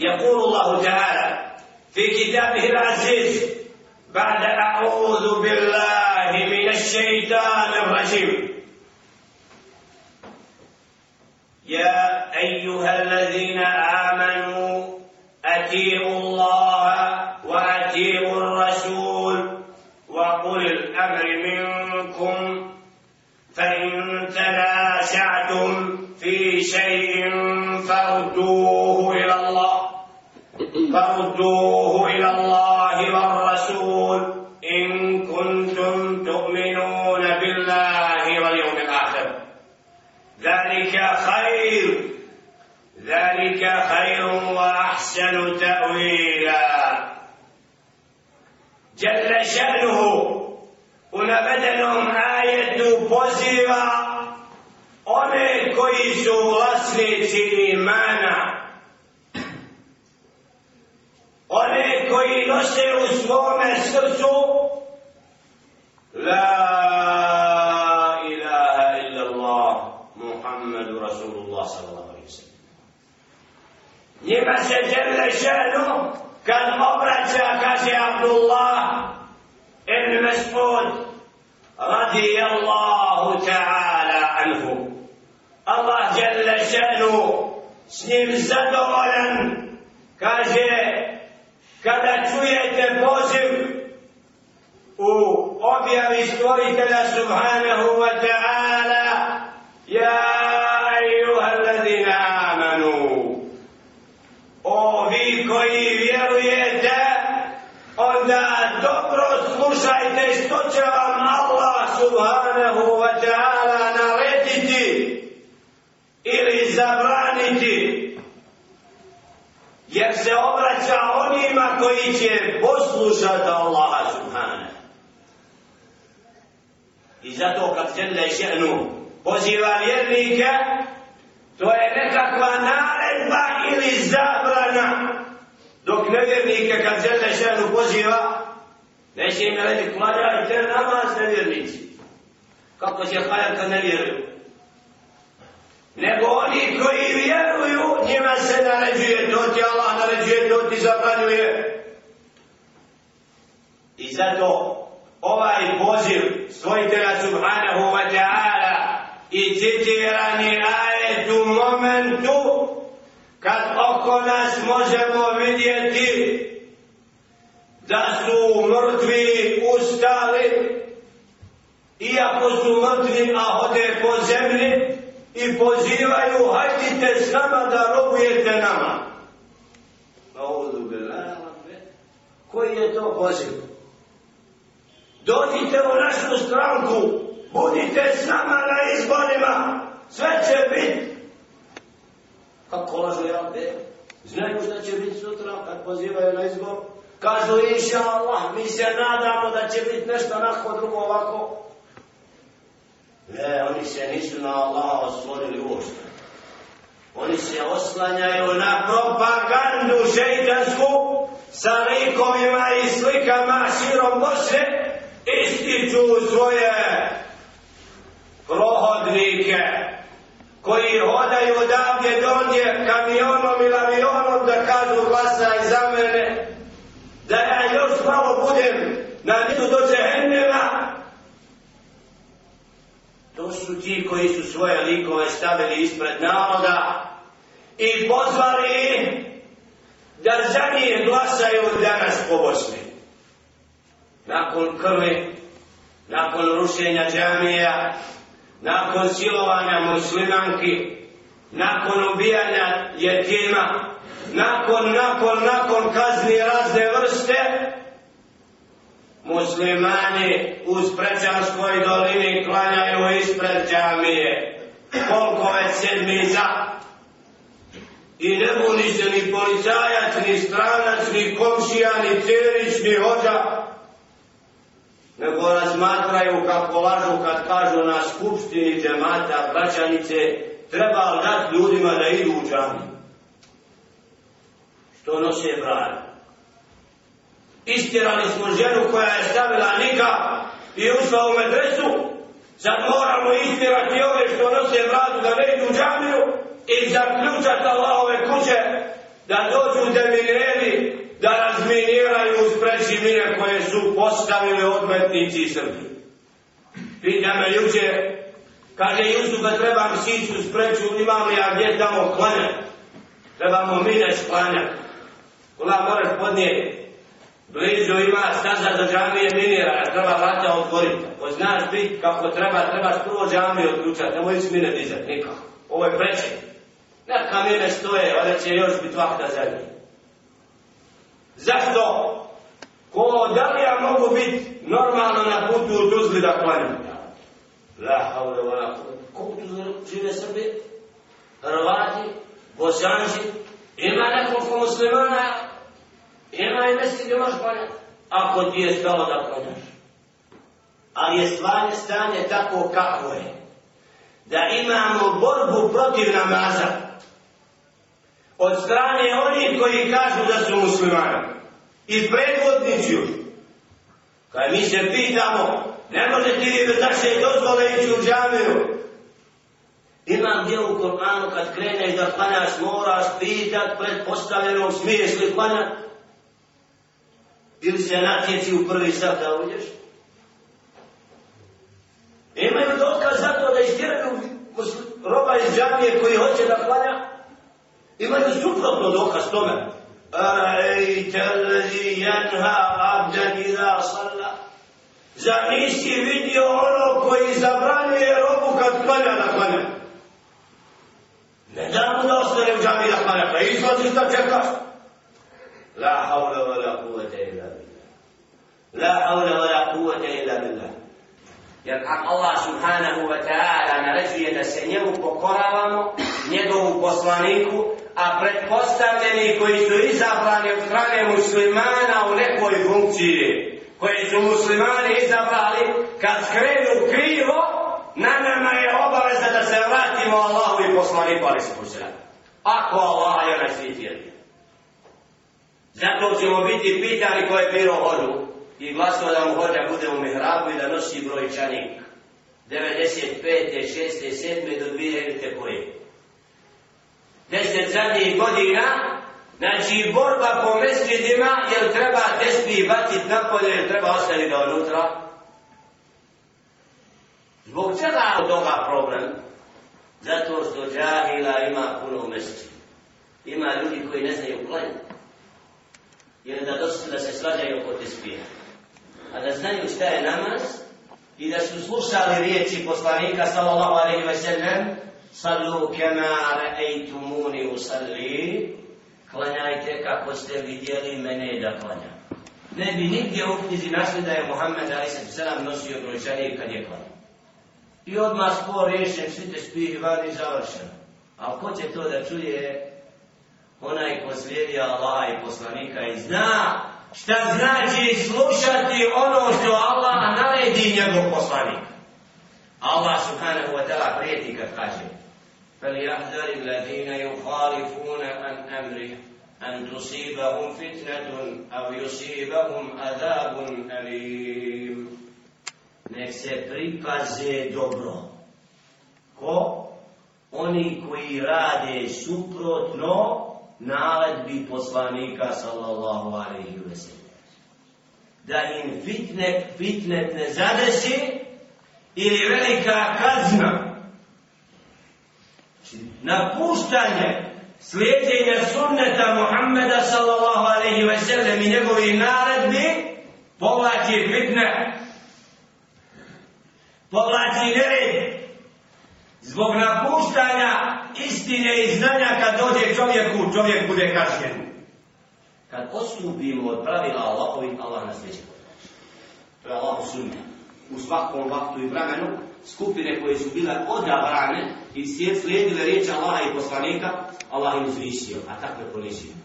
يقول الله تعالى في كتابه العزيز بعد أعوذ بالله من الشيطان الرجيم. يا أيها الذين آمنوا أتيعوا الله وأتيعوا الرسول وقل الأمر منكم فإن تنازعتم في شيء فردوه إلى الله والرسول إن كنتم تؤمنون بالله واليوم الآخر. ذلك خير. ذلك خير وأحسن تأويلا. جل شأنه unabedeno ajetu poziva one koji su vlasnici imana koji nose u svome srcu la ilaha illallah Muhammedu Rasulullah sallallahu alaihi sallam njima se djele šanu kad obraća kaže Abdullah ibn Mas'ud radijallahu ta'ala anhu. Allah djele šanu s njim zadovoljan kaže kada čujete poziv u objavi stvoritelja subhanahu wa ta'ala ja ejuha alladina amanu. O vi koji vjerujete onda dobro slušajte što će vam Allah subhanahu wa ta'ala narediti ili zabraniti jer se obraća onima koji će poslušati Allaha subhanahu. I zato kad žele še'nu poziva vjernike, to je nekakva naredba ili zabrana. Dok nevjernike kad žele še'nu poziva, neće im reći klanjajte namaz nevjernici. Kako će klanjati kad ne vjeruju? Nego oni koji vjeruju, njima se naređuje, to ti Allah naređuje, to ti zabranjuje. I zato ovaj poziv svojitelja subhanahu wa ta'ala i citirani ajet u momentu kad oko nas možemo vidjeti da su mrtvi ustali iako su mrtvi a hode po zemlji i pozivaju hajdite s nama da robujete nama. Audu billahi Koji je to poziv? Dođite u našu stranku, budite s nama na izborima, sve će biti. Kako lažu ja be? Znaju šta će biti sutra kad pozivaju na izbor? Kažu inša Allah, mi se nadamo da će biti nešto nako drugo ovako. Ne, oni se nisu na Allaha oslonili uopšte. Oni se oslanjaju na propagandu šeitansku sa likovima i slikama širom Bosne ističu svoje prohodnike koji hodaju odavdje donje kamionom ili avionom da kažu glasaj za mene da ja još malo budem na nizu do džehennema su ti koji su svoje likove stavili ispred naroda i pozvali da za njih glasaju danas po Bosni. Nakon krvi, nakon rušenja džamija, nakon silovanja muslimanki, nakon ubijanja jetima, nakon, nakon, nakon kazni razne vrste, muslimani uz Sprečanskoj dolini klanjaju ispred džamije. Koliko već sedmica. I ne buni se ni policajac, ni stranac, ni komšija, ni cerić, ni hođa. Nego razmatraju kako lažu kad kažu na skupštini džemata, braćanice, treba li dati ljudima da idu u džamiju. Što nose brani istirali smo ženu koja je stavila nika i ušla u medresu, sad moramo istirati ove što nose vladu da ne idu u džamiju i zaključati Allahove kuće da dođu demineri da razminiraju uspreći mine koje su postavili odmetnici Srbi. Pita me juče, kaže Jusufa trebam sići u spreću, imam li ja gdje tamo klanjati? Trebamo mine sklanjati. Ula moraš podnijeti. Blizu ima staza za džamije minira, treba vrata otvoriti. Ako znaš bit kako treba, trebaš prvo džamije odlučati, nemoj ići mine dizati, nikako. Ovo je preče. Neka mine stoje, onda će još biti vakta za njih. Zašto? Ko, da li ja mogu biti normalno na putu u Tuzli da klanjam? La haule wa la Ko u Tuzli žive Srbi? Hrvati? Bosanci? Ima nekoliko muslimana? Nema je mesi gdje možeš klanjati? Ako ti je stalo da klanjaš. Ali je stvarne stanje tako kako je. Da imamo borbu protiv namaza. Od strane onih koji kažu da su muslimani. I predvodnici još. Kaj mi se pitamo, ne može ti li bez naše dozvole ići u džamiju. Ima gdje u Koranu kad kreneš da klanjaš, moraš pitat pred postavljenom smiješ li klanjati Ili se natjeci u prvi sad da uđeš? Imaju dokaz za to da istiraju roba iz džamije koji hoće da klanja? Imaju suprotno dokaz tome. Arajte lezi jenha abdan ila salla. Za nisi vidio ono koji zabranjuje robu kad klanja da klanja. Ne da mu da ostane u džamiji da klanja, pa izlaziš da čekaš. La haula wa la kuvvete ila. La hawla wa la kuvvete illa billah. Jer ako Allah subhanahu wa ta'ala naređuje da se njemu pokoravamo, njegovu poslaniku, a pretpostavljeni koji su izabrani od strane muslimana u nekoj funkciji, koji su muslimani izabrali, kad skrenu krivo, na nama je obaveza da se vratimo Allahu i poslaniku, ali se posrati. Ako Allah je onaj svitili. Zato ćemo biti pitani ko je bilo hodu i glasno da mu hođa bude u mihrabu i da nosi brojčanik. 95. 6. 7. do 2000. koje deset zadnjih godina, znači borba po mesđidima, jer treba tesbi batit napolje, jer treba ostaviti ga unutra. Zbog čega od toga problem? Zato što džahila ima puno mesđida. Ima ljudi koji ne znaju klanjati. Jer da, dosta, da se svađaju oko tespija. A da znaju šta je namaz i da su slušali riječi poslanika sallallahu alaihi wa sallam Sallu kema ra'aytumuni usalli. Klanjajte kako ste vidjeli mene da klanjam. Ne bi nigdje u knjizi našli da je Muhammed a.s. nosio brojčanije kad je klanjao. I odmah spor riješen, svi te spihi i završeno. A ko će to da čuje? Onaj ko slijedi Allah i poslanika i zna šta znači slušati ono što Allah naredi njegov poslanik. Allah subhanahu wa ta'ala prijeti kad kaže فليحذر الذين يخالفون عن أمره أن تصيبهم فتنة أو يصيبهم عذاب أليم Nek se pripaze dobro. Ko? Oni koji rade suprotno naredbi poslanika sallallahu alaihi ve sellem. Da im fitne, fitnet ne zadesi ili velika kazna. Znači, napuštanje slijedjenja sunneta Muhammeda sallallahu alaihi wa sallam i njegovi naredbi povlači fitne. Povlači nered zbog napuštanja istine i znanja kad dođe čovjeku čovjek bude kašljen kad osnubimo od pravila Allahovi Allah nas neće to je Allah sunnet. U svakom vaktu i vremenu skupine koje su bile odabrane i slijedile riječi Allaha i poslanika, Allah im zvišio, a tako je.